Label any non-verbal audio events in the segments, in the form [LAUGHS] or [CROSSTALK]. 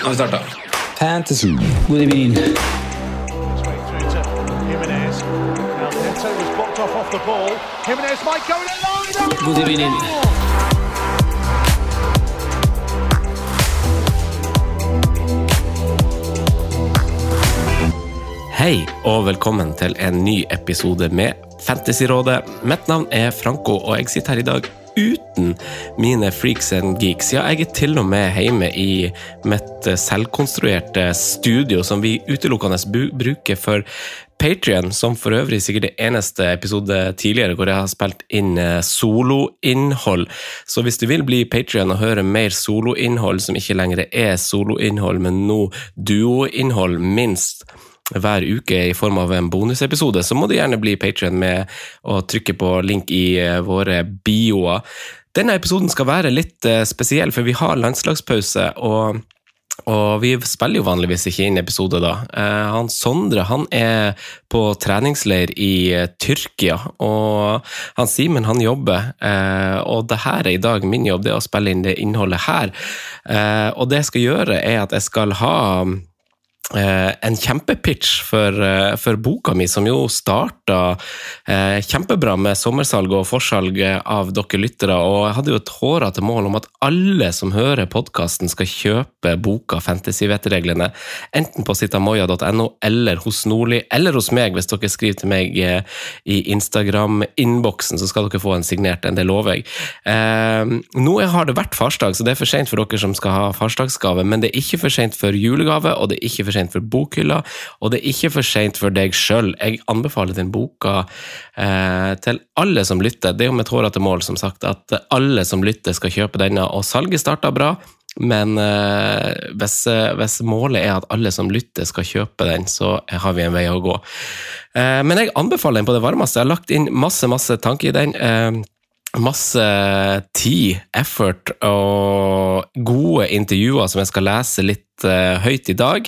Nå har vi starta. Fantasy. God evening. God evening. Hei og velkommen til en ny episode med Fantasyrådet. Mitt navn er Franco, og jeg sitter her i dag uten mine freaks and geeks. Ja, jeg er til og med hjemme i mitt selvkonstruerte studio, som vi utelukkende bruker for Patrion, som for øvrig sikkert det eneste episode tidligere hvor jeg har spilt inn eh, soloinnhold. Så hvis du vil bli Patrion og høre mer soloinnhold som ikke lenger er soloinnhold, men nå duoinnhold, minst hver uke i form av en bonusepisode, så må du gjerne bli Patrion med å trykke på link i eh, våre bioer. Denne episoden skal være litt eh, spesiell, for vi har landslagspause. og og vi spiller jo vanligvis ikke inn episode da. Eh, han Sondre han er på treningsleir i Tyrkia, og han Simen han jobber. Og det her er i dag min jobb, det å spille inn det innholdet her. Og det jeg skal gjøre, er at jeg skal ha en kjempepitch for, eh, for boka mi, som jo starta eh, kjempebra med sommersalg og forsalg av dere lyttere. Og jeg hadde jo et hårete mål om at alle som hører podkasten, skal kjøpe boka 'Fantasyvettreglene', enten på sitamoya.no eller hos Nordli, eller hos meg, hvis dere skriver til meg eh, i Instagram-innboksen, så skal dere få en signert en, det lover jeg. Eh, nå har det vært farsdag, så det er for sent for dere som skal ha farsdagsgave, men det er ikke for sent for julegave, og det er ikke for sent for bokhylla, og det er ikke for sent for deg sjøl. Jeg anbefaler den boka eh, til alle som lytter. Det er jo mitt hårete mål, som sagt, at alle som lytter skal kjøpe denne, og salget starta bra. Men eh, hvis, eh, hvis målet er at alle som lytter skal kjøpe den, så har vi en vei å gå. Eh, men jeg anbefaler den på det varmeste. Jeg har lagt inn masse, masse tanke i den. Eh, masse tid, effort og gode intervjuer som jeg skal lese litt eh, høyt i dag.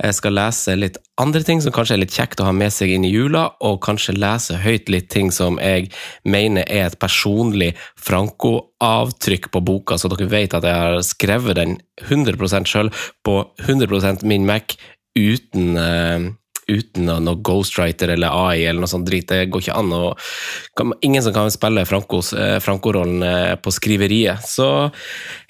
Jeg skal lese litt andre ting som kanskje er litt kjekt å ha med seg inn i jula, og kanskje lese høyt litt ting som jeg mener er et personlig Franco-avtrykk på boka, så dere vet at jeg har skrevet den 100% sjøl på 100 min Mac uten eh, uten noe ghostwriter eller AI eller noe sånt drit. Det går ikke an. Og ingen som kan spille eh, Franco-rollen eh, på skriveriet. Så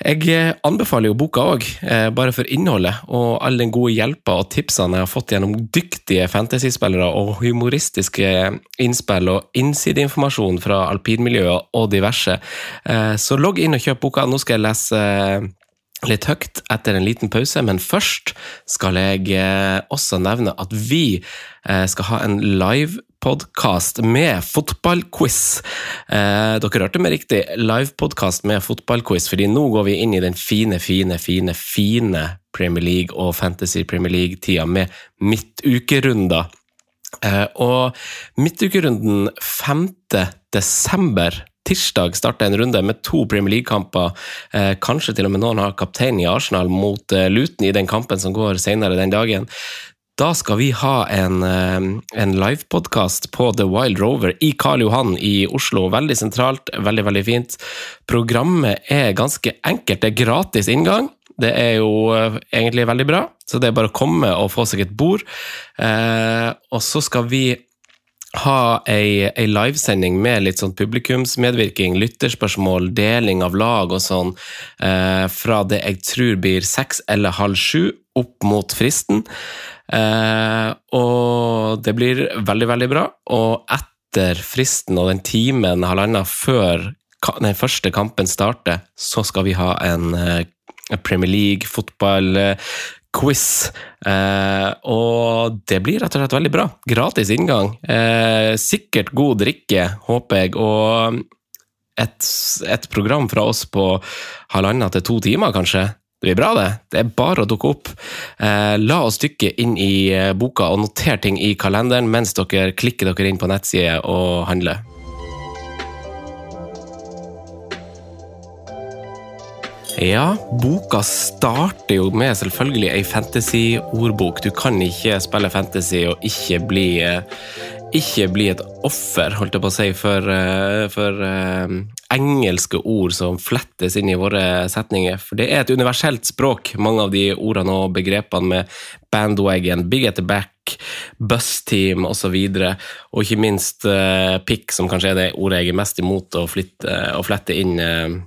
jeg eh, anbefaler jo boka òg, bare for innholdet og all den gode hjelpa og tipsene jeg har fått gjennom dyktige fantasyspillere og humoristiske innspill og innsideinformasjon fra alpinmiljøet og diverse. Så logg inn og kjøp boka. Nå skal jeg lese litt høyt etter en liten pause, men først skal jeg eh, også nevne at vi eh, skal ha en live livepodkast med fotballquiz. Eh, dere hørte meg riktig, livepodkast med fotballquiz, fordi nå går vi inn i den fine, fine, fine, fine Premier League og Fantasy Premier League-tida med midtukerunder. Eh, og midtukerunden 5. desember tirsdag starter en runde med to Premier League-kamper. Eh, kanskje til og med noen har kapteinen i Arsenal mot eh, Luton i den kampen som går senere den dagen. Da skal vi ha en, eh, en livepodkast på The Wild Rover i Karl Johan i Oslo. Veldig sentralt, veldig, veldig fint. Programmet er ganske enkelt. Det er gratis inngang. Det er jo egentlig veldig bra, så det er bare å komme og få seg et bord. Eh, og så skal vi ha ei, ei livesending med litt sånn publikumsmedvirkning, lytterspørsmål, deling av lag og sånn, eh, fra det jeg tror blir seks eller halv sju, opp mot fristen. Eh, og det blir veldig, veldig bra. Og etter fristen og den timen halvannen før den første kampen starter, så skal vi ha en Premier League-fotball-quiz. Eh, og det blir rett og slett veldig bra. Gratis inngang. Eh, sikkert god drikke, håper jeg. Og et, et program fra oss på halvannen til to timer, kanskje. Det blir bra, det. Det er bare å dukke opp. Eh, la oss dykke inn i boka og notere ting i kalenderen mens dere klikker dere inn på nettside og handler. Ja, boka starter jo med selvfølgelig ei fantasy-ordbok. Du kan ikke spille fantasy og ikke bli, ikke bli et offer, holdt jeg på å si, for, for uh, engelske ord som flettes inn i våre setninger. For det er et universelt språk, mange av de ordene og begrepene med bandwagon, big at the back, bussteam osv. Og, så og ikke minst uh, pick, som kanskje er det ordet jeg er mest imot å, flytte, å flette inn. Uh,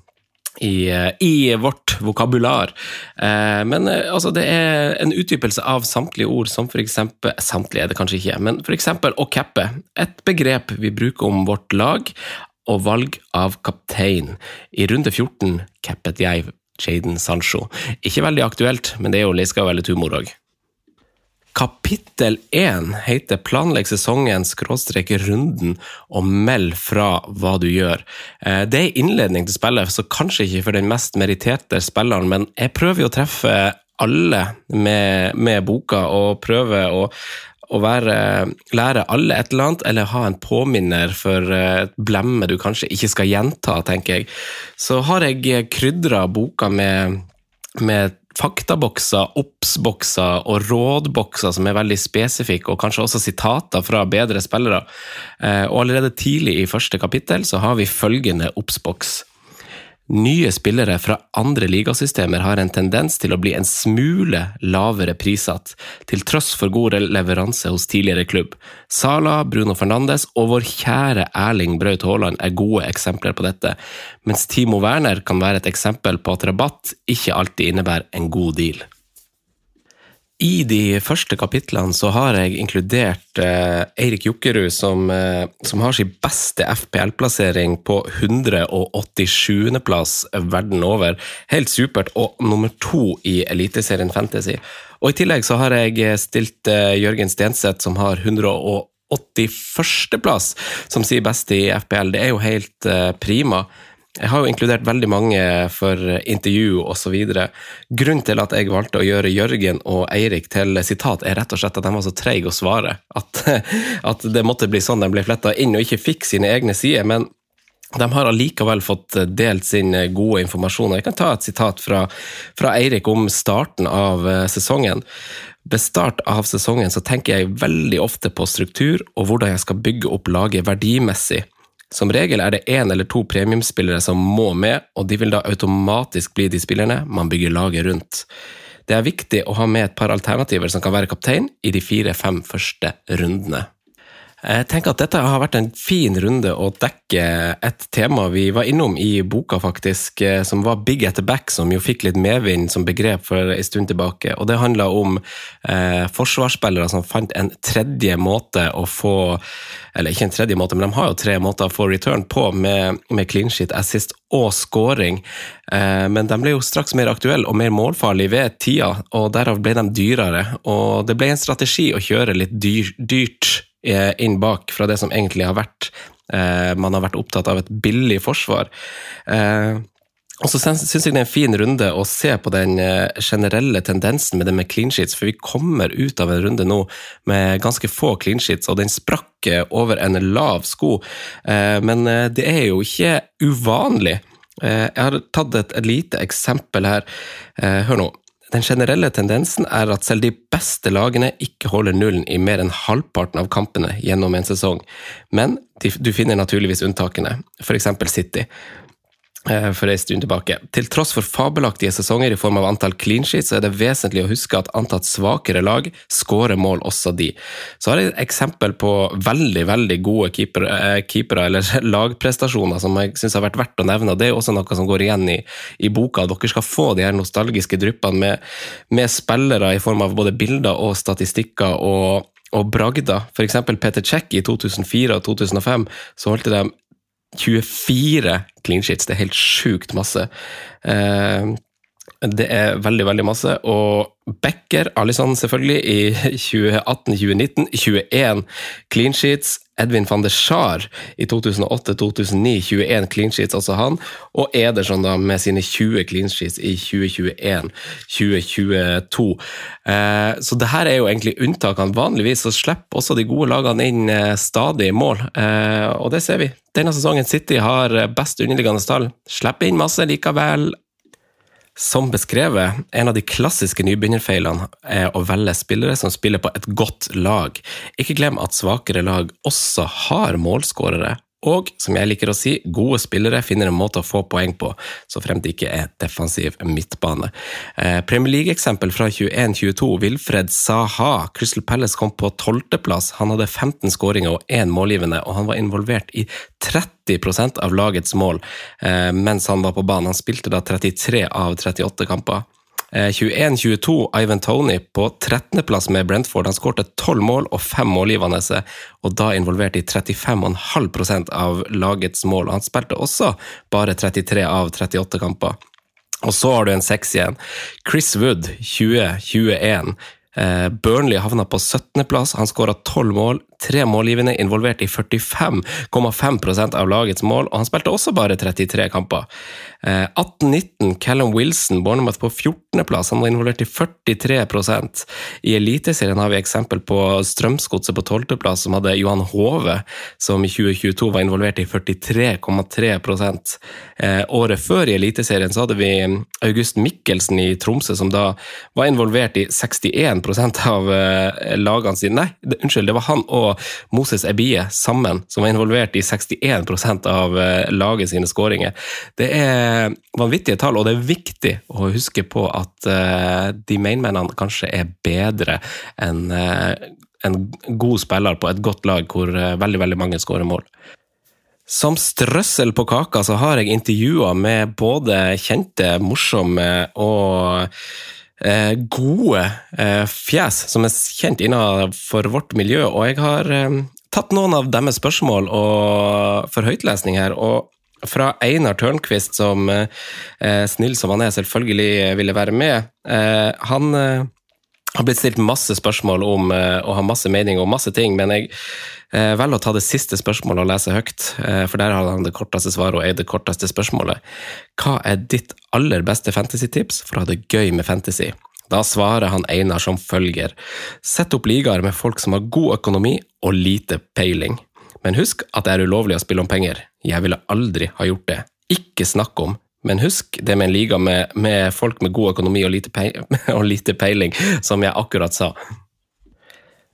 i, i, vårt vokabular. Eh, men eh, altså, det er en utdypelse av samtlige ord, som for eksempel Samtlige er det kanskje ikke, men for eksempel å cappe. Et begrep vi bruker om vårt lag, og valg av kaptein. I runde 14 cappet jeg Jaden Sancho. Ikke veldig aktuelt, men det er jo liska veldig humor òg. Kapittel én heter 'Planlegg sesongen, skråstrek runden og meld fra hva du gjør'. Eh, det er innledning til spillet, så kanskje ikke for den mest meritterte spilleren, men jeg prøver å treffe alle med, med boka, og prøver å, å være, lære alle et eller annet, eller ha en påminner for et blemme du kanskje ikke skal gjenta, tenker jeg. Så har jeg krydra boka med, med faktabokser, obs-bokser og rådbokser som er veldig spesifikke, og kanskje også sitater fra bedre spillere. Eh, og allerede tidlig i første kapittel så har vi følgende obs-boks. Nye spillere fra andre ligasystemer har en tendens til å bli en smule lavere prissatt, til tross for god leveranse hos tidligere klubb. Sala, Bruno Fernandes og vår kjære Erling Braut Haaland er gode eksempler på dette, mens Timo Werner kan være et eksempel på at rabatt ikke alltid innebærer en god deal. I de første kapitlene så har jeg inkludert eh, Eirik Jokkerud, som, eh, som, har sin beste FPL-plassering på 187.-plass verden over. Helt supert, og nummer to i Eliteserien Fantasy. Og I tillegg så har jeg stilt eh, Jørgen Stenseth, som har 181.-plass, som sier best i FPL. Det er jo helt eh, prima. Jeg har jo inkludert veldig mange for intervju osv. Grunnen til at jeg valgte å gjøre Jørgen og Eirik til sitat, er rett og slett at de var så treige å svare. At, [LAUGHS] at, det måtte bli sånn de ble fletta inn og ikke fikk sine egne sider. Men de har allikevel fått delt sin gode informasjon. Jeg kan ta et sitat fra, fra Eirik om starten av eh, sesongen. Ved start av sesongen så tenker jeg veldig ofte på struktur og hvordan jeg skal bygge opp laget verdimessig. Som regel er det én eller to premiumspillere som må med, og de vil da automatisk bli de spillerne man bygger laget rundt. Det er viktig å ha med et par alternativer som kan være kaptein i de fire-fem første rundene. Jeg tenker at dette har vært en fin runde å dekke et tema vi var innom i boka, faktisk, eh, som var Big at the back, som jo fikk litt medvind som begrep for en stund tilbake. Og det handla om eh, forsvarsspillere som fant en tredje måte å få Eller ikke en tredje måte, men de har jo tre måter å få return på, med, med clean sheet, assist og scoring. Eh, men de ble jo straks mer aktuelle og mer målfarlige ved tida, og derav ble de dyrere. Og det ble en strategi å kjøre litt dyr, dyrt inn bak fra det som egentlig har vært eh, Man har vært opptatt av et billig forsvar. Eh, og så syns jeg det er en fin runde å se på den eh, generelle tendensen med det med clean sheets, for vi kommer ut av en runde nå med ganske få clean sheets, og den sprakk over en lav sko. Men det er jo ikke uvanlig. Jeg har tatt et lite eksempel her. Hør nå. Den generelle tendensen er at selv de beste lagene ikke holder nullen i mer enn halvparten av kampene gjennom en sesong, men du finner naturligvis unntakene, f.eks. City. Eh, for en stund tilbake. Til tross for fabelaktige sesonger i form av antall clean sheets, så er det vesentlig å huske at antatt svakere lag skårer mål også de. Så har jeg et eksempel på veldig veldig gode keepere, eh, keepere eller [LAUGHS] lagprestasjoner som jeg syns har vært verdt å nevne. Det er også noe som går igjen i, i boka. Dere skal få de her nostalgiske dryppene med, med spillere i form av både bilder og statistikker og og bragda. F.eks. Peter Cech i 2004 og 2005, så holdt de 24 clean sheets. Det er helt sjukt masse. Eh, det er veldig, veldig masse. Og Becker, Alison selvfølgelig, i 2018, 2019, 21 clean sheets. Edvin van der Schaar i 2008-2009, 21 clean sheets, også han. Og Ederson da med sine 20 clean sheets i 2021-2022. Eh, så det her er jo egentlig unntakene. Vanligvis så slipper også de gode lagene inn stadig stadig mål, eh, og det ser vi. Denne sesongen City har best underliggende tall. Slipper inn masse likevel, som beskrevet, en av de klassiske nybegynnerfeilene er å velge spillere som spiller på et godt lag. Ikke glem at svakere lag også har målskårere, og som jeg liker å si, gode spillere finner en måte å få poeng på, så frem det ikke er defensiv midtbane. Eh, Premier League-eksempel fra 21-22. Wilfred Saha. Crystal Palace kom på tolvteplass. Han hadde 15 skåringer og én målgivende, og han var involvert i 30% av lagets mål eh, mens han var på banen. Han spilte da 33 av 38 kamper. 21-22, eh, Ivan Tony på 13.-plass med Brentford. Han skårte 12 mål og 5 målgivende, og da involvert i 35,5% av lagets mål. Han spilte også bare 33 av 38 kamper. Og så har du en seks igjen. Chris Wood, 2021. Eh, Burnley havna på 17.-plass. Han skåra 12 mål, tre målgivende, involvert i 45,5% av lagets mål, og han spilte også bare 33 kamper. 18-19, eh, Callum Wilson, Bournemouth på 14.-plass, han var involvert i 43% I Eliteserien har vi eksempel på Strømsgodset på 12.-plass, som hadde Johan Hove, som i 2022 var involvert i 43,3 eh, Året før i Eliteserien så hadde vi August Mikkelsen i Tromsø, som da var involvert i 61% av eh, lagene sine. Nei, unnskyld, det var han og Moses Ebie sammen som var involvert i 61% av laget sine skåringer. Det er vanvittige tall, og det er viktig å huske på at uh, de mainmennene kanskje er bedre enn uh, en god spiller på et godt lag hvor veldig, veldig mange skårer mål. Som strøssel på kaka så har jeg intervjua med både kjente, morsomme og eh, gode eh, fjes som er kjent innenfor vårt miljø, og jeg har eh, tatt noen av deres spørsmål og for høytlesning her. og fra Einar Tørnquist, som eh, snill som han er, selvfølgelig ville være med. Eh, han eh, har blitt stilt masse spørsmål om eh, og har masse mening om masse ting, men jeg eh, velger å ta det siste spørsmålet og lese høyt, eh, for der har han det korteste svaret og er det korteste spørsmålet. Hva er ditt aller beste fantasy-tips for å ha det gøy med fantasy? Da svarer han Einar som følger. Sett opp ligaer med folk som har god økonomi og lite peiling. Men husk at det er ulovlig å spille om penger. Jeg ville aldri ha gjort det. Ikke snakk om. Men husk det med en liga med, med folk med god økonomi og lite, peiling, [LAUGHS] og lite peiling, som jeg akkurat sa.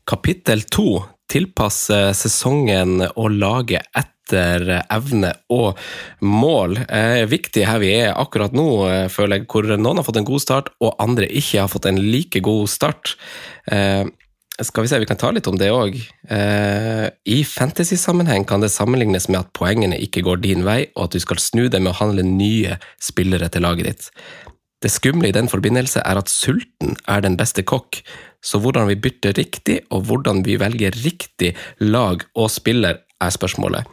Kapittel to tilpasse sesongen og laget etter evne og mål. Eh, viktig her vi er akkurat nå, eh, føler jeg, hvor noen har fått en god start og andre ikke har fått en like god start. Eh, skal vi se, vi kan ta litt om det òg. Eh, I fantasy-sammenheng kan det sammenlignes med at poengene ikke går din vei, og at du skal snu deg med å handle nye spillere til laget ditt. Det skumle i den forbindelse er at sulten er den beste kokk, så hvordan vi bytter riktig, og hvordan vi velger riktig lag og spiller, er spørsmålet.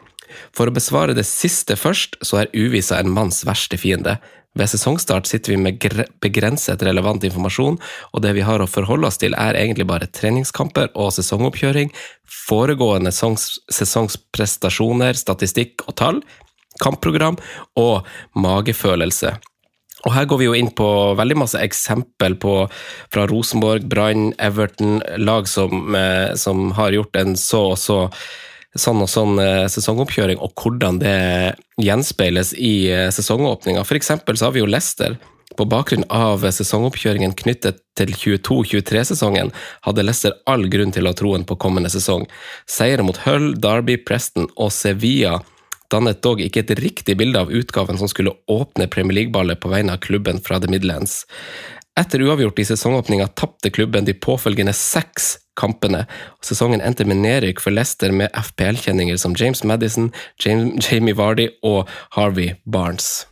For å besvare det siste først, så er uvisa en manns verste fiende. Ved sesongstart sitter vi med begrenset relevant informasjon, og det vi har å forholde oss til er egentlig bare treningskamper og sesongoppkjøring, foregående sesongsprestasjoner, statistikk og tall, kampprogram og magefølelse. Og her går vi jo inn på veldig masse eksempel på, fra Rosenborg, Brann, Everton, lag som, eh, som har gjort en så og så sånn og sånn eh, sesongoppkjøring, og hvordan det gjenspeiles i eh, sesongåpninga. Eksempel så har vi jo Leicester. På bakgrunn av sesongoppkjøringen knyttet til 22-23-sesongen hadde Leicester all grunn til å ha troen på kommende sesong. Seier mot Hull, Derby, Preston og Sevilla dannet dog ikke et riktig bilde av utgaven som skulle åpne Premier League-ballet på vegne av klubben fra The Midlands. Etter uavgjort i sesongåpninga tapte klubben de påfølgende seks kampene. Sesongen endte med nedrykk for Leicester med FPL-kjenninger som James Madison, Jamie Vardy og Harvey Barnes.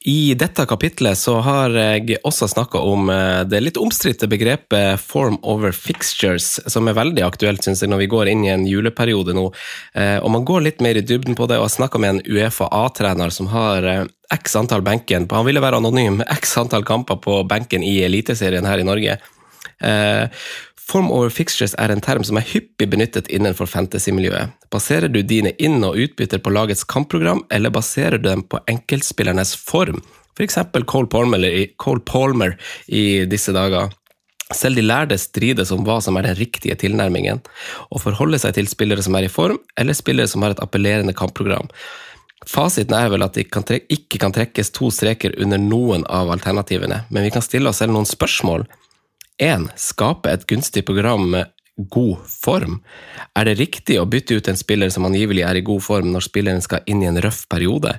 I dette kapitlet så har jeg også snakka om eh, det litt omstridte begrepet form over fixtures, som er veldig aktuelt synes jeg, når vi går inn i en juleperiode nå. Eh, og Man går litt mer i dybden på det, og jeg snakka med en Uefa A-trener som har eh, x antall benken, han ville være anonym, [LAUGHS] x antall kamper på benken i Eliteserien her i Norge. Form over fixtures er en term som er hyppig benyttet innenfor fantasy-miljøet. Baserer du dine inn- og utbytter på lagets kampprogram, eller baserer du dem på enkeltspillernes form? F.eks. Cole Palmer, Cole Palmer i disse dager. Selv de lærde strides om hva som er den riktige tilnærmingen, å forholde seg til spillere som er i form, eller spillere som har et appellerende kampprogram. Fasiten er vel at det ikke kan trekkes to streker under noen av alternativene, men vi kan stille oss selv noen spørsmål 1. Skape et gunstig program med god form. Er det riktig å bytte ut en spiller som angivelig er i god form, når spilleren skal inn i en røff periode?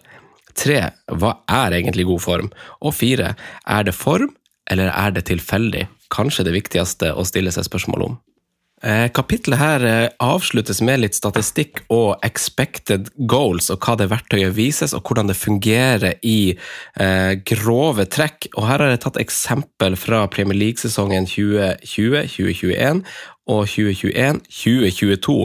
3. Hva er egentlig god form? Og 4. Er det form, eller er det tilfeldig? Kanskje det viktigste å stille seg spørsmål om. Eh, kapitlet her eh, avsluttes med litt statistikk og expected goals, og hva det verktøyet vises, og hvordan det fungerer i eh, grove trekk. Og Her har jeg tatt eksempel fra Premier League-sesongen 2020-2021 og 2021-2022,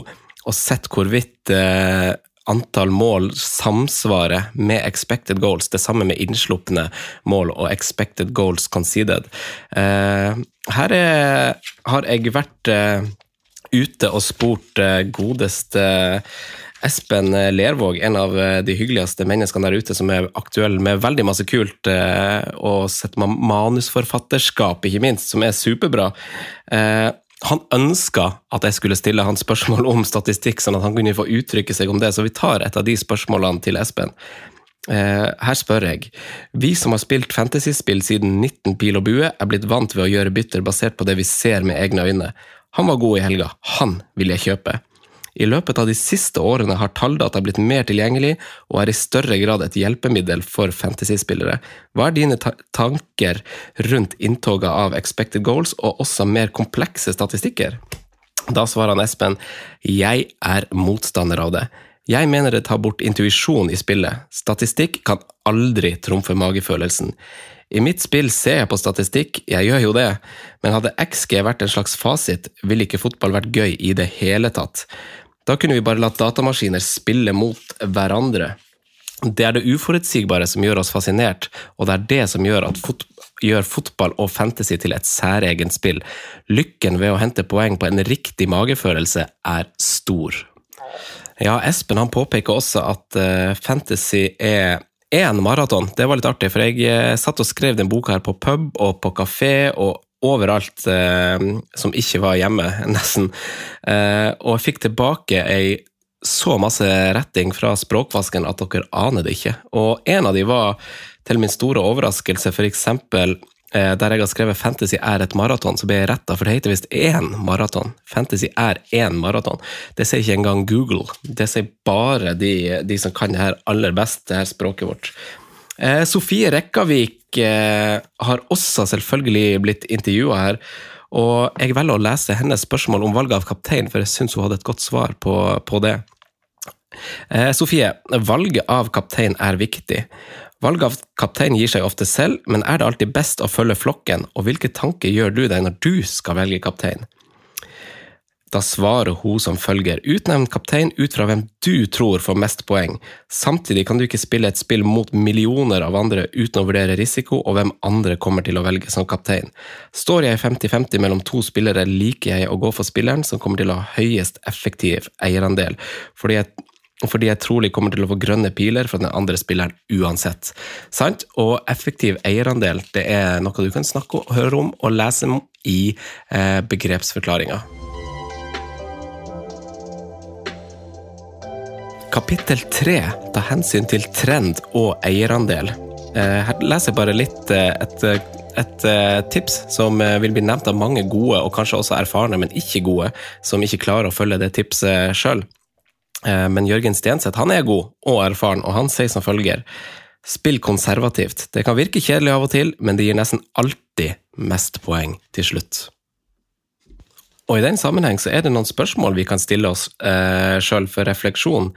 og sett hvorvidt eh, antall mål samsvarer med expected goals. Det samme med innslupne mål og expected goals conceded. Eh, her er, har jeg vært eh, ute og spurt eh, godeste Espen Lervåg, en av eh, de hyggeligste menneskene der ute, som er aktuell med veldig masse kult, eh, og setter manusforfatterskap, ikke minst, som er superbra. Han ønska at jeg skulle stille han spørsmål om statistikk, sånn at han kunne få uttrykke seg om det, så vi tar et av de spørsmålene til Espen. Her spør jeg. Vi som har spilt fantasyspill siden 19 pil og bue, er blitt vant ved å gjøre bytter basert på det vi ser med egne øyne. Han var god i helga, han vil jeg kjøpe. I løpet av de siste årene har talldata blitt mer tilgjengelig og er i større grad et hjelpemiddel for fantasyspillere. Hva er dine ta tanker rundt inntoget av expected goals og også mer komplekse statistikker? Da svarer han Espen jeg er motstander av det. Jeg mener det tar bort intuisjon i spillet. Statistikk kan aldri trumfe magefølelsen. I mitt spill ser jeg på statistikk, jeg gjør jo det, men hadde XG vært en slags fasit, ville ikke fotball vært gøy i det hele tatt. Da kunne vi bare latt datamaskiner spille mot hverandre. Det er det uforutsigbare som gjør oss fascinert, og det er det som gjør, fot gjør fotball og fantasy til et særegent spill. Lykken ved å hente poeng på en riktig magefølelse er stor. Ja, Espen han påpeker også at uh, fantasy er én maraton. Det var litt artig, for jeg eh, satt og skrev den boka her på pub og på kafé og overalt eh, som ikke var hjemme, [LAUGHS] nesten. Eh, og jeg fikk tilbake ei så masse retting fra språkvasken at dere aner det ikke. Og en av de var, til min store overraskelse, Eh, der jeg har skrevet 'Fantasy er et maraton', så ble jeg retta, for det heter visst én maraton. Fantasy er én maraton. Det sier ikke engang Google. Det sier bare de, de som kan det her aller best, det her språket vårt. Eh, Sofie Rekkavik eh, har også selvfølgelig blitt intervjua her. Og jeg velger å lese hennes spørsmål om valget av kaptein, for jeg syns hun hadde et godt svar på, på det. Eh, Sofie, valget av kaptein er viktig. Valget av kaptein gir seg ofte selv, men er det alltid best å følge flokken, og hvilke tanker gjør du deg når du skal velge kaptein? Da svarer hun som følger, utnevn kaptein ut fra hvem du tror får mest poeng. Samtidig kan du ikke spille et spill mot millioner av andre uten å vurdere risiko og hvem andre kommer til å velge som kaptein. Står jeg 50-50 mellom to spillere, liker jeg å gå for spilleren som kommer til å ha høyest effektiv eierandel, fordi jeg fordi jeg trolig kommer til å få grønne piler fra den andre spilleren uansett. Sant? Og effektiv eierandel det er noe du kan snakke og høre om og lese om i eh, begrepsforklaringa. Kapittel tre tar hensyn til trend og eierandel. Eh, her leser jeg bare litt eh, et, et eh, tips som eh, vil bli nevnt av mange gode, og kanskje også erfarne, men ikke gode, som ikke klarer å følge det tipset sjøl. Eh, men Jørgen Stenseth han er god og erfaren, og han sier som følger Spill konservativt. Det kan virke kjedelig av og til, men det gir nesten alltid mest poeng til slutt. Og I den sammenheng så er det noen spørsmål vi kan stille oss eh, sjøl for refleksjon.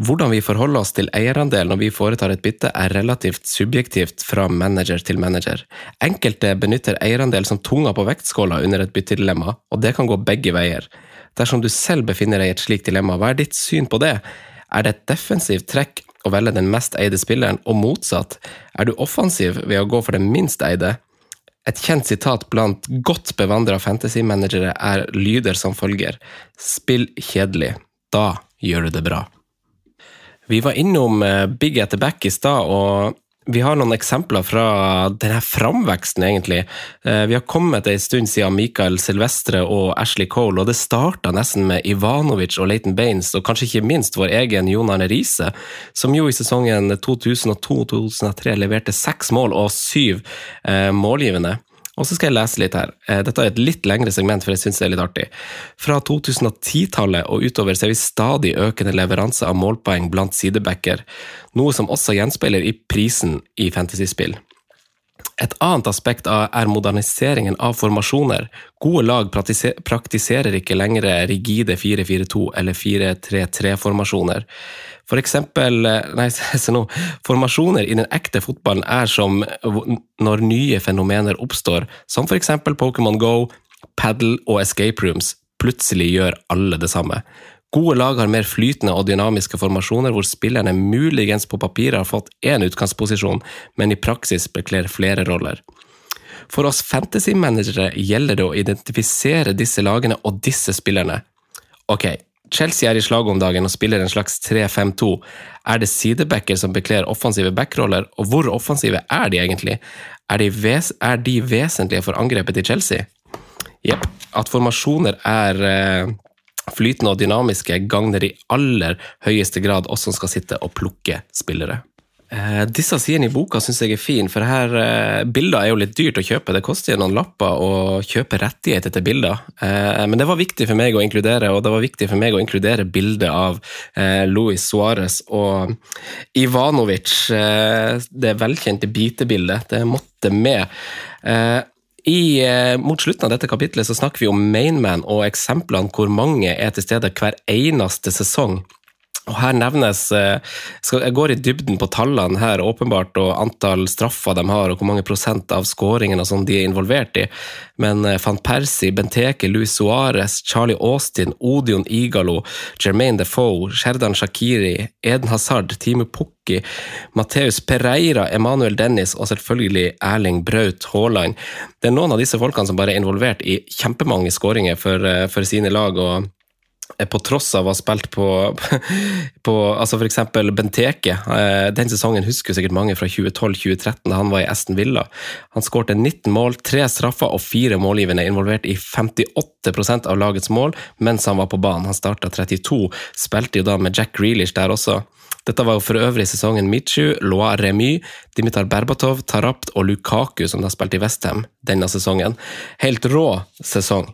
Hvordan vi forholder oss til eierandel når vi foretar et bytte, er relativt subjektivt fra manager til manager. Enkelte benytter eierandel som tunga på vektskåla under et byttedilemma, og det kan gå begge veier. Dersom du selv befinner deg i et slikt dilemma, hva er ditt syn på det? Er det et defensivt trekk å velge den mest eide spilleren, og motsatt? Er du offensiv ved å gå for den minst eide? Et kjent sitat blant godt bevandra fantasy-managere er lyder som følger Spill kjedelig, da gjør du det bra. Vi var innom eh, Big the Back i stad, og vi har noen eksempler fra denne framveksten, egentlig. Eh, vi har kommet en stund siden Michael Silvestre og Ashley Cole, og det starta nesten med Ivanovic og Leighton Baines, og kanskje ikke minst vår egen Jon Arne Riise, som jo i sesongen 2002-2003 leverte seks mål og syv eh, målgivende. Og så skal jeg lese litt her. Eh, dette er et litt lengre segment, for jeg syns det er litt artig. Fra 2010-tallet og utover ser vi stadig økende leveranse av målpoeng blant sidebacker, noe som også gjenspeiler i prisen i fantasyspill. Et annet aspekt er moderniseringen av formasjoner. Gode lag praktiserer ikke lenger rigide 4-4-2 eller 4-3-3-formasjoner. For eksempel eh, Nei, [LAUGHS] se nå. Formasjoner i den ekte fotballen er som når nye fenomener oppstår, som for eksempel Pokémon Go, paddle og escape rooms. Plutselig gjør alle det samme. Gode lag har mer flytende og dynamiske formasjoner, hvor spillerne muligens på papiret har fått én utgangsposisjon, men i praksis bekler flere roller. For oss fantasy-managere gjelder det å identifisere disse lagene og disse spillerne. Ok, Chelsea er i slaget om dagen og spiller en slags 3-5-2. Er det sidebacker som bekler offensive backroller, og hvor offensive er de egentlig? Er de, ves er de vesentlige for angrepet til Chelsea? Jepp. At formasjoner er eh, flytende og dynamiske, gagner i aller høyeste grad oss som skal sitte og plukke spillere. Eh, disse sidene i boka syns jeg er fine, for her eh, bilder er jo litt dyrt å kjøpe. Det koster noen lapper å kjøpe rettigheter til bilder, eh, men det var viktig for meg å inkludere, og det var viktig for meg å inkludere bildet av eh, Luis Suárez og Ivanovic. Eh, det velkjente bitebildet. Det måtte med. Eh, i, eh, mot slutten av dette kapitlet så snakker vi om Mainman og eksemplene hvor mange er til stede hver eneste sesong. Og her nevnes skal, Jeg går i dybden på tallene her, åpenbart, og antall straffer de har, og hvor mange prosent av skåringene som de er involvert i. Men eh, van Persie, Benteke, Luis Suárez, Charlie Austin, Odion Igalo, Jermaine Defoe, Sherdan Shakiri, Eden Hazard, Timu Pukki, Mateus Pereira, Emanuel Dennis og selvfølgelig Erling Braut Haaland. Det er noen av disse folkene som bare er involvert i kjempemange skåringer for, eh, for sine lag. og på tross av å ha spilt på, [LAUGHS] på altså f.eks. Benteke. Eh, den sesongen husker sikkert mange fra 2012-2013, da han var i Aston Villa. Han skårte 19 mål, tre straffer og fire målgivende, involvert i 58% av lagets mål mens han var på banen. Han starta 32, spilte jo da med Jack Grealish der også. Dette var jo for øvrig sesongen Michu, Loa Remy, Dimitar Berbatov, Tarapt og Lukaku, som da spilte i Westham denne sesongen. Helt rå sesong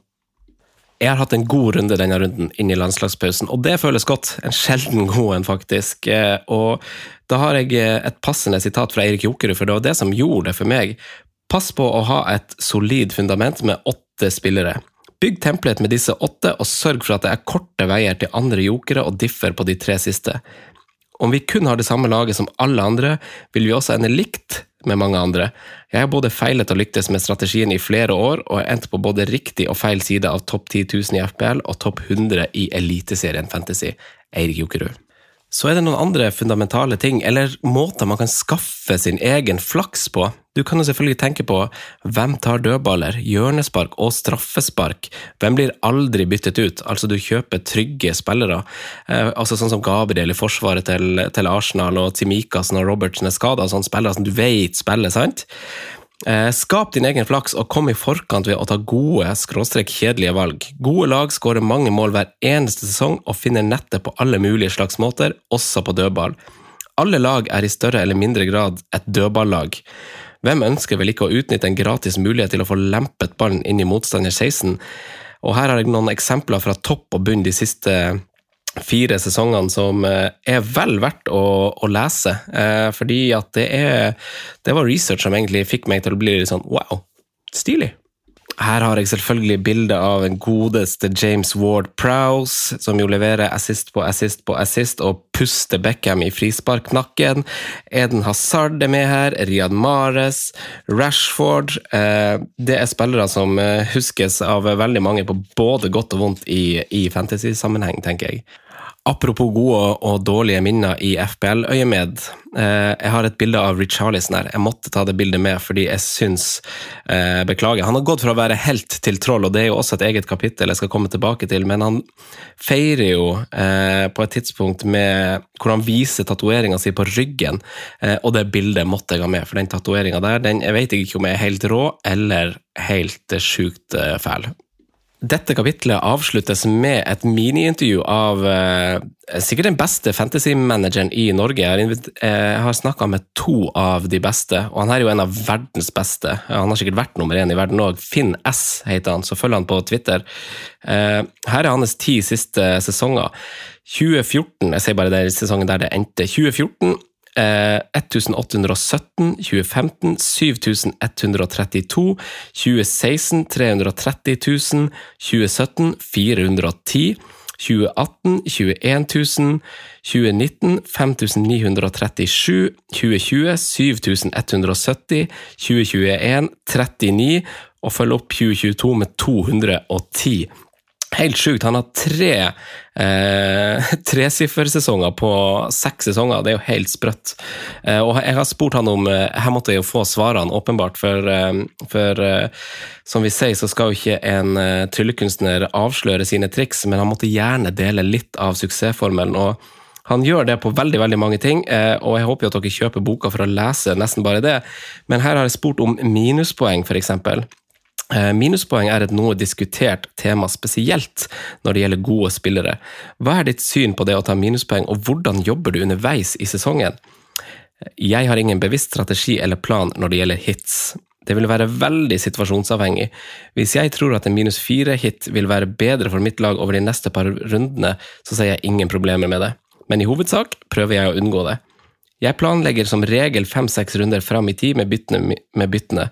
jeg har hatt en god runde denne runden inn i landslagspausen, og det føles godt. En sjelden god en, faktisk. Eh, og da har jeg eh, et passende sitat fra Eirik Jokerud, for det var det som gjorde det for meg. Pass på å ha et solid fundament med åtte spillere. Bygg templet med disse åtte, og sørg for at det er korte veier til andre jokere og differ på de tre siste. Om vi kun har det samme laget som alle andre, vil vi også ende likt med mange andre. Jeg har både feilet og lyktes med strategien i flere år, og har endt på både riktig og feil side av topp 10 000 i FPL og topp 100 i Eliteserien Fantasy. Eirik Jokerud. Så er det noen andre fundamentale ting, eller måter man kan skaffe sin egen flaks på. Du kan jo selvfølgelig tenke på hvem tar dødballer, hjørnespark og straffespark? Hvem blir aldri byttet ut? Altså du kjøper trygge spillere, eh, altså sånn som Gabriel i forsvaret til, til Arsenal og Timikas når Robertsen er skada, sånne spillere som du vet spiller, sant? Eh, skap din egen flaks og kom i forkant ved å ta gode, skråstrek kjedelige valg. Gode lag skårer mange mål hver eneste sesong og finner nettet på alle mulige slags måter, også på dødball. Alle lag er i større eller mindre grad et dødballag. Hvem ønsker vel ikke å utnytte en gratis mulighet til å få lempet ballen inn i motstander 16? Og her har jeg noen eksempler fra topp og bunn de siste fire sesongene som eh, er vel verdt å, å lese. Eh, fordi at det er Det var research som egentlig fikk meg til å bli litt sånn wow, stilig. Her har jeg selvfølgelig bilde av en godeste James Ward Prowse, som jo leverer assist på assist på assist og puster Beckham i frisparknakken. Eden Hazard er med her, Riyad Mares, Rashford. Eh, det er spillere som eh, huskes av veldig mange på både godt og vondt i, i fantasy-sammenheng, tenker jeg. Apropos gode og dårlige minner i FPL-øyemed. Eh, jeg har et bilde av Richarlison her. Jeg måtte ta det bildet med fordi jeg syns eh, Beklager. Han har gått fra å være helt til troll, og det er jo også et eget kapittel jeg skal komme tilbake til, men han feirer jo eh, på et tidspunkt med, hvor han viser tatoveringa si på ryggen, og det bildet måtte jeg ha med, for den tatoveringa der, den, jeg vet ikke om jeg er helt rå eller helt sjukt fæl. Dette kapitlet avsluttes med et miniintervju av eh, sikkert den beste fantasy-manageren i Norge. Jeg har, eh, snakka med to av de beste, og han er jo en av verdens beste. Han har sikkert vært nummer én i verden òg. Finn S heter han, så følger han på Twitter. Eh, her er hans ti siste sesonger. 2014, jeg sier bare det sesongen der det endte. 2014 1817, 2015 7132, 2016 330 000, 2017 410 2018 21 000, 2019 5937, 2020 7170, 2021 39, og følge opp 2022 med 210. Helt sjukt. Han har tre eh, [LAUGHS] tresiffersesonger på seks sesonger. Det er jo helt sprøtt. Eh, og jeg har spurt han om eh, Her måtte jeg jo få svarene, åpenbart, for, eh, for eh, som vi sier, så skal jo ikke en tryllekunstner avsløre sine triks, men han måtte gjerne dele litt av suksessformelen. og han gjør det på veldig veldig mange ting, og jeg håper jo at dere kjøper boka for å lese nesten bare det. Men her har jeg spurt om minuspoeng, f.eks. Eh, minuspoeng er et noe diskutert tema, spesielt når det gjelder gode spillere. Hva er ditt syn på det å ta minuspoeng, og hvordan jobber du underveis i sesongen? Jeg har ingen bevisst strategi eller plan når det gjelder hits. Det vil være veldig situasjonsavhengig. Hvis jeg tror at en minus fire-hit vil være bedre for mitt lag over de neste par rundene, så ser jeg ingen problemer med det. Men i hovedsak prøver jeg å unngå det. Jeg planlegger som regel fem-seks runder fram i tid med byttene, med byttene.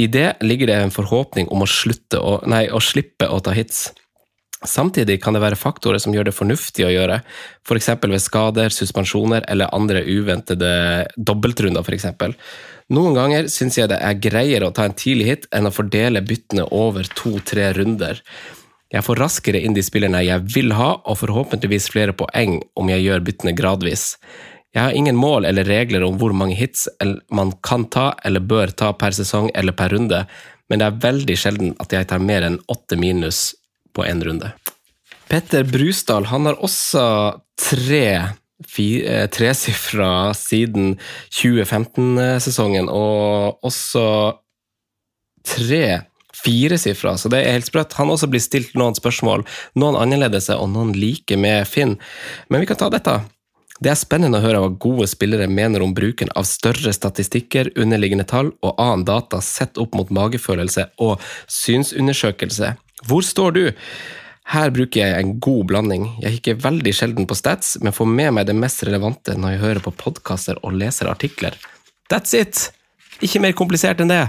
I det ligger det en forhåpning om å, å, nei, å slippe å ta hits. Samtidig kan det være faktorer som gjør det fornuftig å gjøre, f.eks. ved skader, suspensjoner eller andre uventede dobbeltrunder. f.eks. Noen ganger syns jeg det er greiere å ta en tidlig hit enn å fordele byttene over to-tre runder. Jeg får raskere inn de spillerne jeg vil ha, og forhåpentligvis flere poeng om jeg gjør byttene gradvis. Jeg har ingen mål eller regler om hvor mange hits man kan ta eller bør ta per sesong eller per runde, men det er veldig sjelden at jeg tar mer enn åtte minus på én runde. Petter Brusdal han har også tre eh, tresifra siden 2015-sesongen, og også tre firesifra, så det er helt sprøtt. Han også blir stilt noen spørsmål, noen annerledes og noen like med Finn. Men vi kan ta dette. Det er spennende å høre hva gode spillere mener om bruken av større statistikker, underliggende tall og annen data sett opp mot magefølelse og synsundersøkelse. Hvor står du? Her bruker jeg en god blanding. Jeg kikker veldig sjelden på stats, men får med meg det mest relevante når jeg hører på podkaster og leser artikler. That's it! Ikke mer komplisert enn det.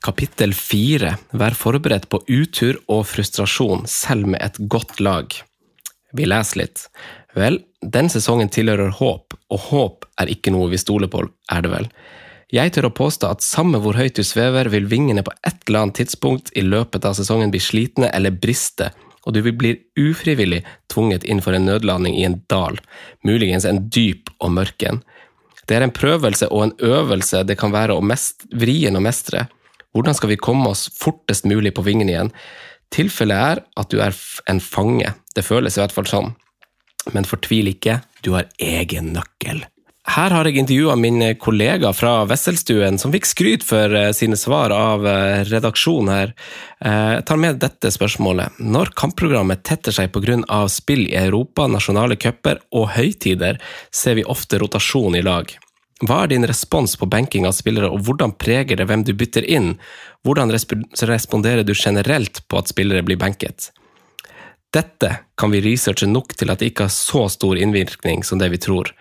Kapittel fire Vær forberedt på utur og frustrasjon, selv med et godt lag. Vi leser litt. Vel, den sesongen tilhører håp, og håp er ikke noe vi stoler på, er det vel. Jeg tør å påstå at samme hvor høyt du svever, vil vingene på et eller annet tidspunkt i løpet av sesongen bli slitne eller briste, og du vil bli ufrivillig tvunget inn for en nødlanding i en dal, muligens en dyp og mørk en. Det er en prøvelse og en øvelse det kan være å mest, vrien å mestre. Hvordan skal vi komme oss fortest mulig på vingene igjen? Tilfellet er at du er en fange, det føles i hvert fall sånn. Men fortvil ikke, du har egen nøkkel. Her har jeg intervjua min kollega fra Wesselstuen, som fikk skryt for eh, sine svar av eh, redaksjonen her. Eh, jeg tar med dette spørsmålet. Når kampprogrammet tetter seg pga. spill i Europa, nasjonale cuper og høytider, ser vi ofte rotasjon i lag. Hva er din respons på benking av spillere, og hvordan preger det hvem du bytter inn? Hvordan responderer du generelt på at spillere blir benket? Dette kan vi researche nok til at det ikke har så stor innvirkning som det vi tror.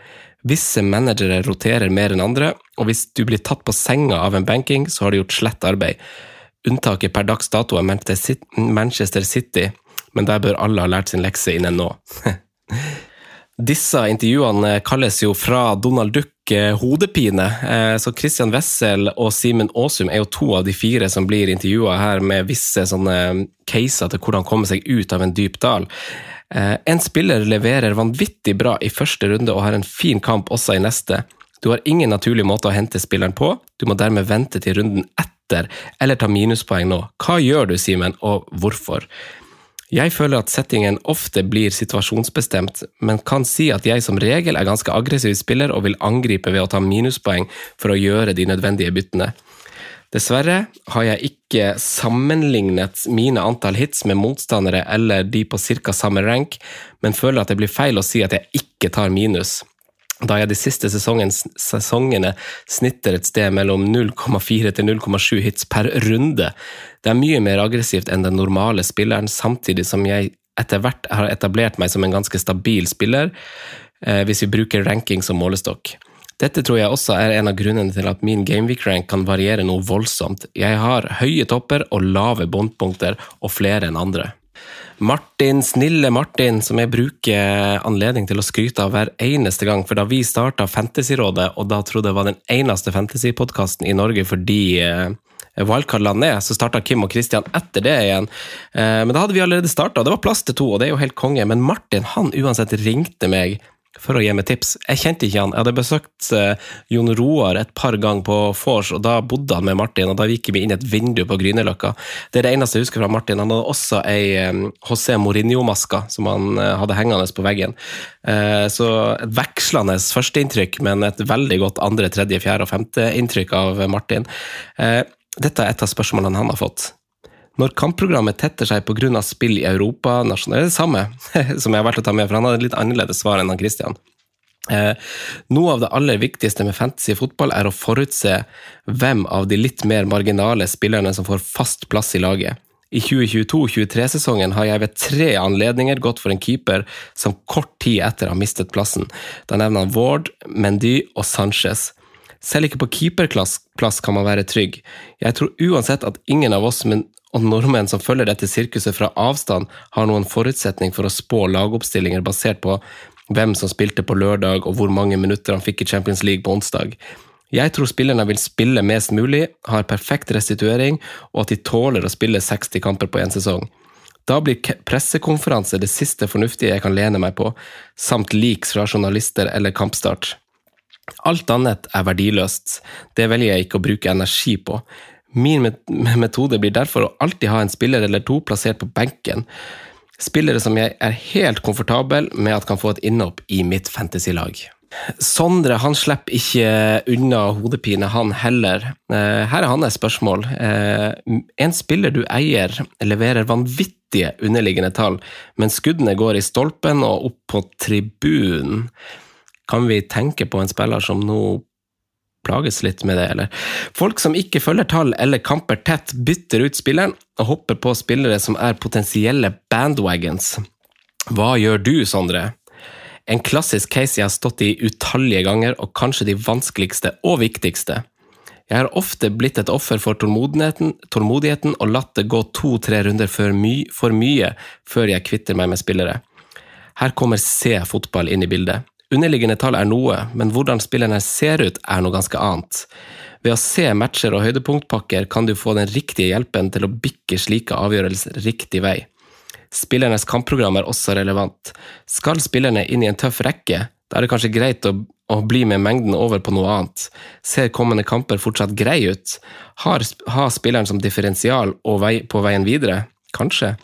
Visse managere roterer mer enn andre, og hvis du blir tatt på senga av en banking, så har du gjort slett arbeid. Unntaket per dags dato er Manchester City, men der bør alle ha lært sin lekse innen nå. [LAUGHS] Disse intervjuene kalles jo fra Donald Duck eh, hodepine, eh, så Christian Wessel og Simen Aasum er jo to av de fire som blir intervjua her med visse sånne caser til hvordan komme seg ut av en dyp dal. Eh, en spiller leverer vanvittig bra i første runde og har en fin kamp også i neste. Du har ingen naturlig måte å hente spilleren på, du må dermed vente til runden etter eller ta minuspoeng nå. Hva gjør du, Simen, og hvorfor? Jeg føler at settingen ofte blir situasjonsbestemt, men kan si at jeg som regel er ganske aggressiv spiller og vil angripe ved å ta minuspoeng for å gjøre de nødvendige byttene. Dessverre har jeg ikke sammenlignet mine antall hits med motstandere eller de på ca. samme rank, men føler at det blir feil å si at jeg ikke tar minus da jeg de siste sesongene snitter et sted mellom 0,4 til 0,7 hits per runde. Det er mye mer aggressivt enn den normale spilleren, samtidig som jeg etter hvert har etablert meg som en ganske stabil spiller, eh, hvis vi bruker ranking som målestokk. Dette tror jeg også er en av grunnene til at min Gameweek-rank kan variere noe voldsomt. Jeg har høye topper og lave båndpunkter, og flere enn andre. Martin, snille Martin, som jeg bruker anledning til å skryte av hver eneste gang. For da vi starta Fantasyrådet, og da trodde jeg var den eneste fantasypodkasten i Norge fordi eh, Wildcard-land er, så starta Kim og Christian etter det igjen. Eh, men da hadde vi allerede starta, og det var plass til to, og det er jo helt konge. Men Martin han uansett ringte meg for å gi meg tips. Jeg kjente ikke han. Jeg hadde besøkt uh, Jon Roar et par ganger på vors, og da bodde han med Martin, og da gikk vi inn et vindu på Grünerløkka. Det er det eneste jeg husker fra Martin. Han hadde også ei um, José Mourinho-maske som han uh, hadde hengende på veggen. Så et vekslende førsteinntrykk, men et veldig godt andre, tredje, fjerde og femte inntrykk av Martin. dette er et av spørsmålene han har fått. Når kampprogrammet tetter seg pga. spill i Europa, nasjonalt, det er det samme [LAUGHS] som jeg har valgt å ta med, for han hadde et litt annerledes svar enn han Christian. Eh, noe av det aller viktigste med fantasy fotball er å forutse hvem av de litt mer marginale spillerne som får fast plass i laget. I 2022-23-sesongen har jeg ved tre anledninger gått for en keeper som kort tid etter har mistet plassen. Da nevner han Ward, Mendy og Sanchez. Selv ikke på keeperplass kan man være trygg. Jeg tror uansett at ingen av oss og nordmenn som følger dette sirkuset fra avstand, har noen forutsetning for å spå lagoppstillinger basert på hvem som spilte på lørdag og hvor mange minutter han fikk i Champions League på onsdag. Jeg tror spillerne vil spille mest mulig, har perfekt restituering og at de tåler å spille 60 kamper på én sesong. Da blir pressekonferanse det siste fornuftige jeg kan lene meg på, samt leaks fra journalister eller kampstart. Alt annet er verdiløst, det velger jeg ikke å bruke energi på. Min [LAUGHS] metode blir derfor å alltid ha en spiller eller to plassert på benken. Spillere som jeg er helt komfortabel med at kan få et innhopp i mitt fantasylag. Sondre han slipper ikke unna hodepine, han heller. Eh, her er hans spørsmål. Eh, en spiller du eier, leverer vanvittige underliggende tall, men skuddene går i stolpen og opp på tribunen. Kan vi tenke på en spiller som nå plages litt med det, eller? Folk som ikke følger tall eller kamper tett, bytter ut spilleren og hopper på spillere som er potensielle bandwagons. Hva gjør du, Sondre? En klassisk case jeg har stått i utallige ganger, og kanskje de vanskeligste og viktigste. Jeg har ofte blitt et offer for tålmodigheten, tålmodigheten og latt det gå to-tre runder for, my for mye før jeg kvitter meg med spillere. Her kommer C-fotball inn i bildet. Underliggende tall er noe, men hvordan spillerne ser ut er noe ganske annet. Ved å se matcher og høydepunktpakker kan du få den riktige hjelpen til å bikke slike avgjørelser riktig vei. Spillernes kampprogram er også relevant. Skal spillerne inn i en tøff rekke, da er det kanskje greit å, å bli med mengden over på noe annet. Ser kommende kamper fortsatt grei ut? Har, har spilleren som differensial vei, på veien videre? Kanskje.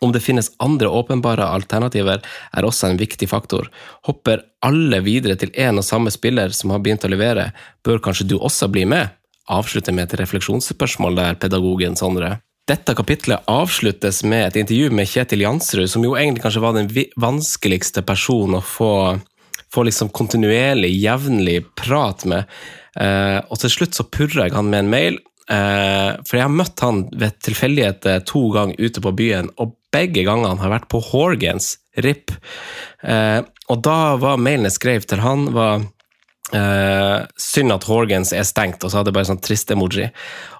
Om det finnes andre åpenbare alternativer, er også en viktig faktor. Hopper alle videre til én og samme spiller som har begynt å levere, bør kanskje du også bli med? Avslutter med et refleksjonsspørsmål der, pedagogen Sondre. Dette kapitlet avsluttes med et intervju med Kjetil Jansrud, som jo egentlig kanskje var den vanskeligste personen å få, få liksom kontinuerlig, jevnlig prat med. Eh, og til slutt så purra jeg han med en mail Eh, for jeg har møtt han ved tilfeldigheter to ganger ute på byen, og begge gangene har vært på Horgans, RIP. Eh, og da var mailen jeg skrev til han, var Eh, synd at Horgans er stengt, og så hadde jeg bare sånn trist emoji.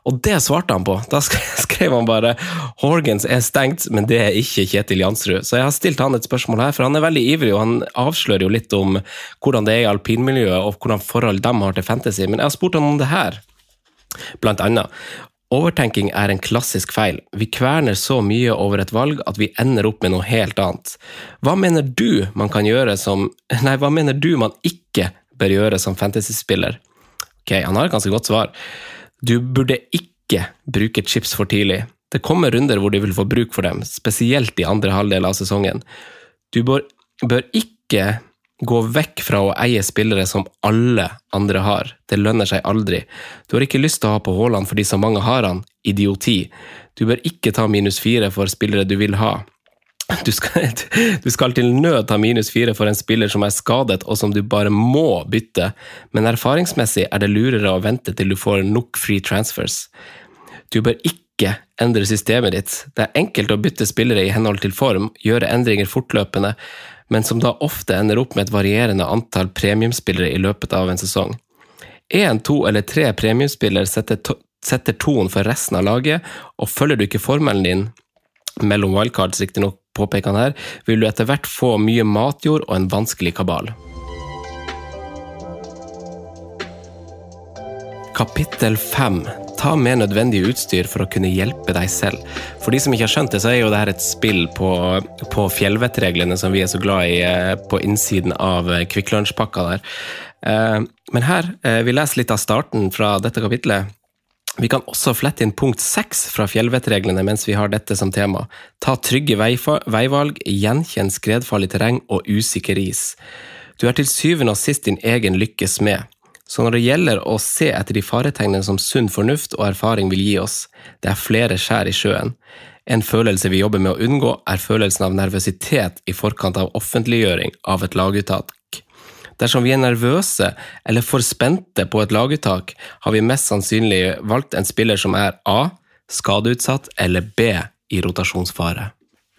Og det svarte han på. Da [LAUGHS] skrev han bare 'Horgans er stengt, men det er ikke Kjetil Jansrud'. Så jeg har stilt han et spørsmål her, for han er veldig ivrig, og han avslører jo litt om hvordan det er i alpinmiljøet, og hvordan forhold de har til fantasy. Men jeg har spurt han om det her, blant annet. Overtenking er en klassisk feil. Vi kverner så mye over et valg at vi ender opp med noe helt annet. Hva mener du man kan gjøre som [LAUGHS] Nei, hva mener du man ikke bør gjøre som fantasyspiller? Ok, han har et ganske godt svar. Du burde ikke bruke chips for tidlig. Det kommer runder hvor du vil få bruk for dem, spesielt i andre halvdel av sesongen. Du bør, bør ikke gå vekk fra å eie spillere som alle andre har. Det lønner seg aldri. Du har ikke lyst til å ha på Haaland fordi så mange har han. Idioti. Du bør ikke ta minus fire for spillere du vil ha. Du skal, [LAUGHS] du skal til nød ta minus fire for en spiller som er skadet og som du bare må bytte, men erfaringsmessig er det lurere å vente til du får nok free transfers. Du bør ikke endre systemet ditt. Det er enkelt å bytte spillere i henhold til form, gjøre endringer fortløpende, men som da ofte ender opp med et varierende antall premiumspillere i løpet av en sesong. Én, to eller tre premiumspillere setter, to setter tonen for resten av laget, og følger du ikke formelen din, mellom wildcards riktignok, påpeker han her, vil du etter hvert få mye matjord og en vanskelig kabal. Kapittel 5. Ta med nødvendig utstyr for å kunne hjelpe deg selv. For de som ikke har skjønt det, så er jo dette et spill på, på fjellvettreglene som vi er så glad i eh, på innsiden av eh, Kvikk Lunsj-pakka der. Eh, Men her, vi leser litt av starten fra dette kapitlet. Vi kan også flette inn punkt seks fra fjellvettreglene mens vi har dette som tema. Ta trygge veivalg, gjenkjenn skredfarlig terreng og usikker is. Du er til syvende og sist din egen lykkes smed. Så når det gjelder å se etter de faretegnene som sunn fornuft og erfaring vil gi oss, det er flere skjær i sjøen. En følelse vi jobber med å unngå, er følelsen av nervøsitet i forkant av offentliggjøring av et laguttak. Dersom vi er nervøse eller for spente på et laguttak, har vi mest sannsynlig valgt en spiller som er A. skadeutsatt eller B. i rotasjonsfare.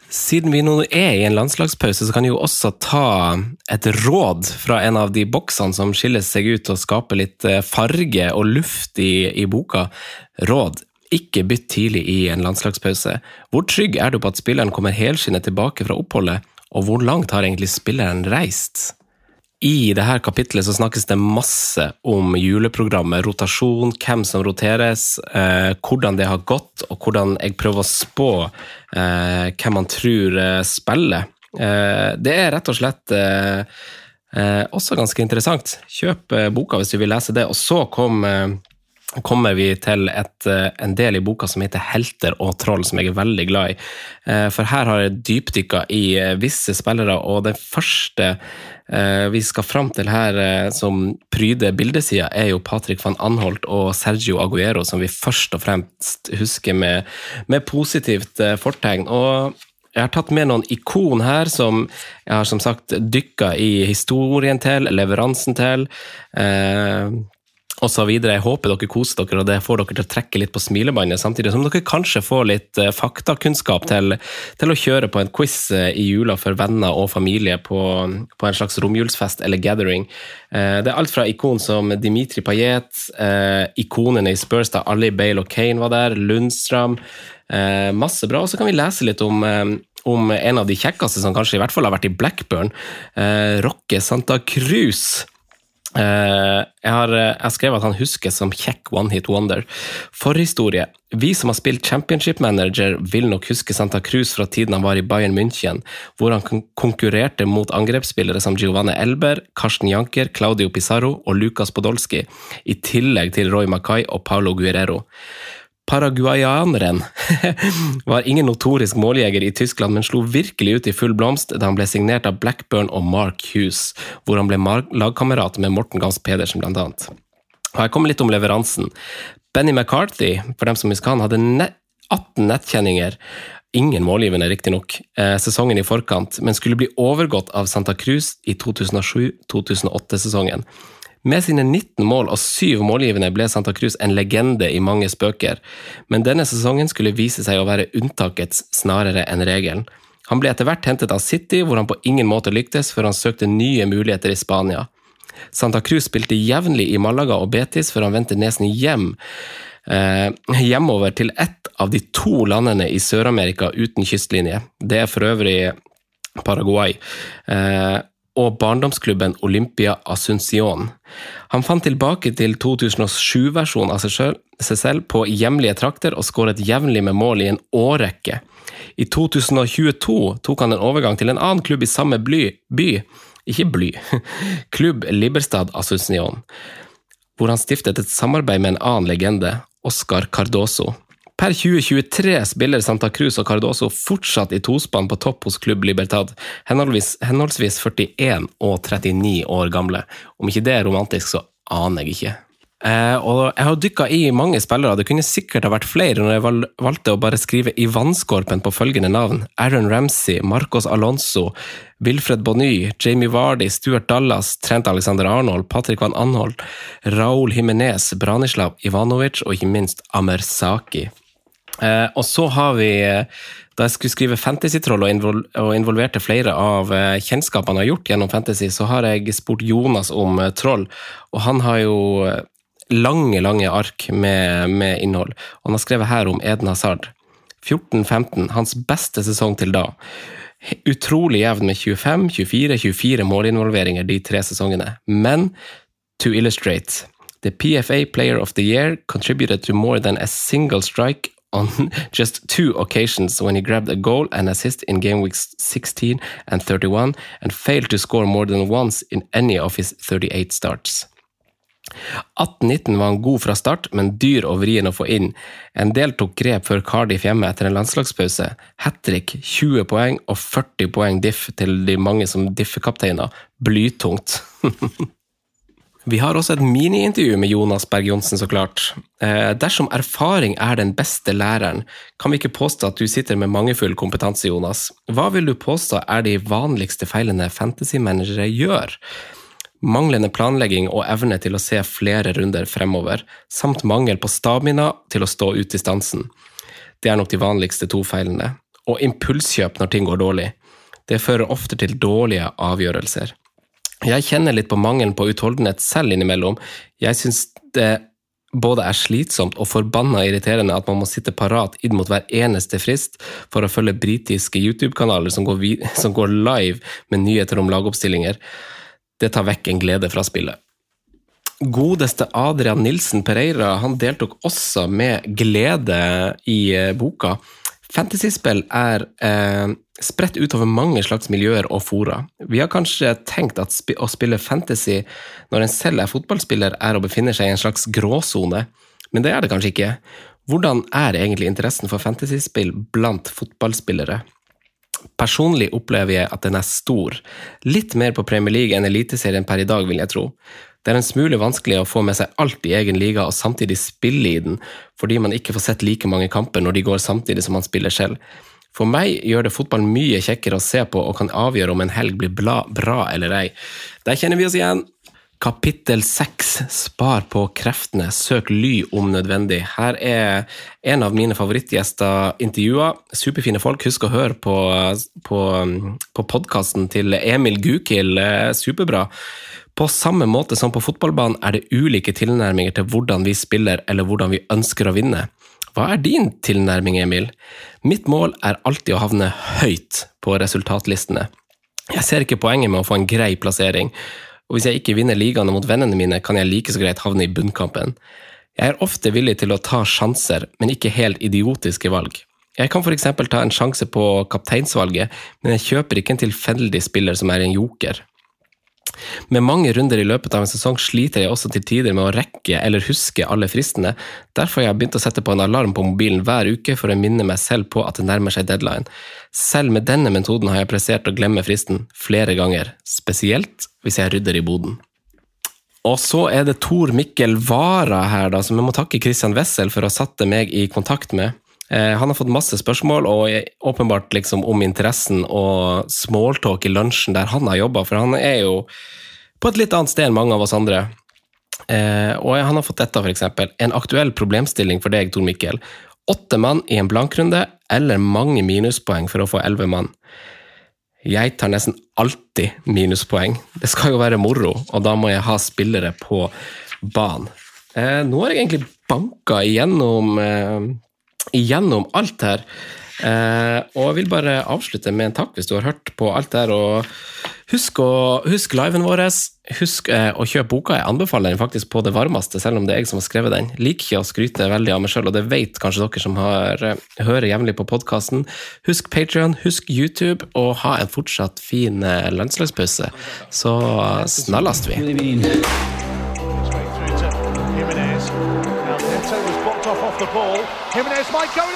Siden vi nå er i en landslagspause, så kan vi jo også ta et råd fra en av de boksene som skiller seg ut og skaper litt farge og luft i, i boka. Råd. Ikke bytt tidlig i en landslagspause. Hvor trygg er du på at spilleren kommer helskinnet tilbake fra oppholdet, og hvor langt har egentlig spilleren reist? I dette kapitlet så snakkes det masse om juleprogrammet, rotasjon, hvem som roteres, eh, hvordan det har gått, og hvordan jeg prøver å spå eh, hvem man tror eh, spiller. Eh, det er rett og slett eh, eh, også ganske interessant. Kjøp boka hvis du vil lese det. Og så kom kommer vi til et, en del i boka som heter Helter og troll, som jeg er veldig glad i. For her har jeg dypdykka i visse spillere, og den første vi skal fram til her som pryder bildesida, er jo Patrick van Anholt og Sergio Aguero, som vi først og fremst husker med, med positivt fortegn. Og jeg har tatt med noen ikon her som jeg har som sagt dykka i historien til, leveransen til. Eh, og så videre. Jeg håper dere koser dere, og det får dere til å trekke litt på smilebåndet, samtidig som dere kanskje får litt faktakunnskap til, til å kjøre på en quiz i jula for venner og familie på, på en slags romjulsfest eller gathering. Det er alt fra ikon som Dimitri Payet, ikonene i Spurs da Ali Bale og Kane var der, Lundstrøm. Masse bra. Og så kan vi lese litt om om en av de kjekkeste som kanskje i hvert fall har vært i Blackburn, eh, Rocke Santa Cruz. Jeg har, jeg skrev at han huskes som kjekk one hit wonder. Forhistorie. Vi som har spilt championship manager, vil nok huske Santa Cruz fra tiden han var i Bayern München, hvor han konkurrerte mot angrepsspillere som Giovanni Elber, Karsten Janker, Claudio Pizarro og Lucas Podolski, i tillegg til Roy Mackay og Paulo Guerrero. Paraguayaneren [LAUGHS] var ingen notorisk måljeger i Tyskland, men slo virkelig ut i full blomst da han ble signert av Blackburn og Mark Hughes, hvor han ble lagkamerat med Morten Gams Pedersen, blant annet. Og Her kommer litt om leveransen. Benny McCarthy, for dem som husker han, hadde 18 nettkjenninger. Ingen målgivende, riktignok, eh, sesongen i forkant, men skulle bli overgått av Santa Cruz i 2007-2008-sesongen. Med sine 19 mål og syv målgivende ble Santa Cruz en legende i mange spøker, men denne sesongen skulle vise seg å være unntakets snarere enn regelen. Han ble etter hvert hentet av City, hvor han på ingen måte lyktes før han søkte nye muligheter i Spania. Santa Cruz spilte jevnlig i Malaga og Betis før han vendte nesen hjem eh, hjemover til ett av de to landene i Sør-Amerika uten kystlinje. Det er for øvrig Paraguay. Eh, og barndomsklubben Olympia Asuncion. Han fant tilbake til 2007-versjonen av seg selv på hjemlige trakter og skåret jevnlig med mål i en årrekke. I 2022 tok han en overgang til en annen klubb i samme bly, by, ikke bly, [LAUGHS] klubb Liberstad Asuncion, hvor han stiftet et samarbeid med en annen legende, Oscar Cardoso. Per 2023 spiller Santa Cruz og Cardoso fortsatt i tospann på topp hos klubb Libertad, henholdsvis, henholdsvis 41 og 39 år gamle. Om ikke det er romantisk, så aner jeg ikke. Eh, og jeg har dykka i mange spillere, det kunne sikkert ha vært flere når jeg valgte å bare skrive i vannskorpen på følgende navn. Aaron Ramsey, Marcos Alonso, Wilfred Bonny, Jamie Vardy, Stuart Dallas, Trent Alexander Arnold, Patrick Van Anhold, Raúl Jimenez, Branislav Ivanovic og ikke minst Amer Eh, og så har vi da jeg skulle skrive Fantasy-troll og involverte flere av eh, kjennskapene jeg har gjort gjennom Fantasy, så har jeg spurt Jonas om troll, og han har jo lange, lange ark med, med innhold. Og han har skrevet her om Eden Hazard. 14-15, hans beste sesong til da. Utrolig jevn med 25, 24, 24 målinvolveringer de tre sesongene. Men to illustrate The PFA Player of the Year contributed to more than a single strike on [LAUGHS] just two occasions when he grabbed a goal and assist in game weeks 16 and 31 and failed to score more than once in any of his 38 starts. 18-19 var han god fra start, men dyr og vrien å få inn. En del tok grep før Cardiff hjemme etter en landslagspause. Hat trick, 20 poeng og 40 poeng diff til de mange som diffekapteiner. Blytungt. [LAUGHS] Vi har også et miniintervju med Jonas Berg Johnsen, så klart. Eh, dersom erfaring er den beste læreren, kan vi ikke påstå at du sitter med mangefull kompetanse, Jonas. Hva vil du påstå er de vanligste feilene fantasy-managere gjør? manglende planlegging og evne til å se flere runder fremover, samt mangel på stamina til å stå ut distansen. Det er nok de vanligste to feilene. Og impulskjøp når ting går dårlig. Det fører ofte til dårlige avgjørelser. Jeg kjenner litt på mangelen på utholdenhet selv innimellom. Jeg syns det både er slitsomt og forbanna irriterende at man må sitte parat inn mot hver eneste frist for å følge britiske YouTube-kanaler som, [LAUGHS] som, går live med nyheter om lagoppstillinger. Det tar vekk en glede fra spillet. Godeste Adrian Nilsen Pereira han deltok også med glede i eh, boka. Fantasyspill er eh, spredt utover mange slags miljøer og fora. Vi har kanskje tenkt at sp å spille fantasy når en selv er fotballspiller, er å befinne seg i en slags gråsone, men det er det kanskje ikke. Hvordan er egentlig interessen for fantasyspill blant fotballspillere? Personlig opplever jeg at den er stor. Litt mer på Premier League enn Eliteserien per i dag, vil jeg tro. Det er en smule vanskelig å få med seg alt i egen liga og samtidig spille i den, fordi man ikke får sett like mange kamper når de går samtidig som man spiller selv. For meg gjør det fotball mye kjekkere å se på og kan avgjøre om en helg blir bra, eller ei. Der kjenner vi oss igjen. Kapittel seks Spar på kreftene, søk ly om nødvendig. Her er en av mine favorittgjester intervjua. Superfine folk. Husk å høre på, på, på podkasten til Emil Gukild. Superbra. På samme måte som på fotballbanen er det ulike tilnærminger til hvordan vi spiller eller hvordan vi ønsker å vinne. Hva er din tilnærming, Emil? Mitt mål er alltid å havne høyt på resultatlistene. Jeg ser ikke poenget med å få en grei plassering og hvis jeg ikke vinner ligaene mot vennene mine, kan jeg like så greit havne i bunnkampen. Jeg er ofte villig til å ta sjanser, men ikke helt idiotiske valg. Jeg kan f.eks. ta en sjanse på kapteinsvalget, men jeg kjøper ikke en tilfeldig spiller som er en joker. Med mange runder i løpet av en sesong sliter jeg også til tider med å rekke eller huske alle fristene, derfor har jeg begynt å sette på en alarm på mobilen hver uke for å minne meg selv på at det nærmer seg deadline. Selv med denne metoden har jeg prestert å glemme fristen flere ganger, spesielt hvis jeg rydder i boden. Og så er det Tor Mikkel Vara her, da, som jeg må takke Christian Wessel for å ha satt meg i kontakt med. Eh, han har fått masse spørsmål, og åpenbart liksom om interessen og smalltalk i lunsjen der han har jobba, for han er jo på et litt annet sted enn mange av oss andre. Eh, og han har fått dette, f.eks. En aktuell problemstilling for deg, Tor Mikkel. Åtte mann i en blankrunde, eller mange minuspoeng for å få elleve mann. Jeg tar nesten alltid minuspoeng. Det skal jo være moro, og da må jeg ha spillere på banen. Eh, nå har jeg egentlig banka igjennom, eh, igjennom alt her. Eh, og jeg vil bare avslutte med en takk hvis du har hørt på alt der. og Husk, å, husk liven vår. Husk eh, å kjøpe boka. Jeg anbefaler den faktisk på det varmeste, selv om det er jeg som har skrevet den. Liker ikke å skryte veldig av meg sjøl, og det vet kanskje dere som har, eh, hører jevnlig på podkasten. Husk Patrion, husk YouTube, og ha en fortsatt fin eh, landslagspause. Så snallast vi. the ball. Jimenez might go in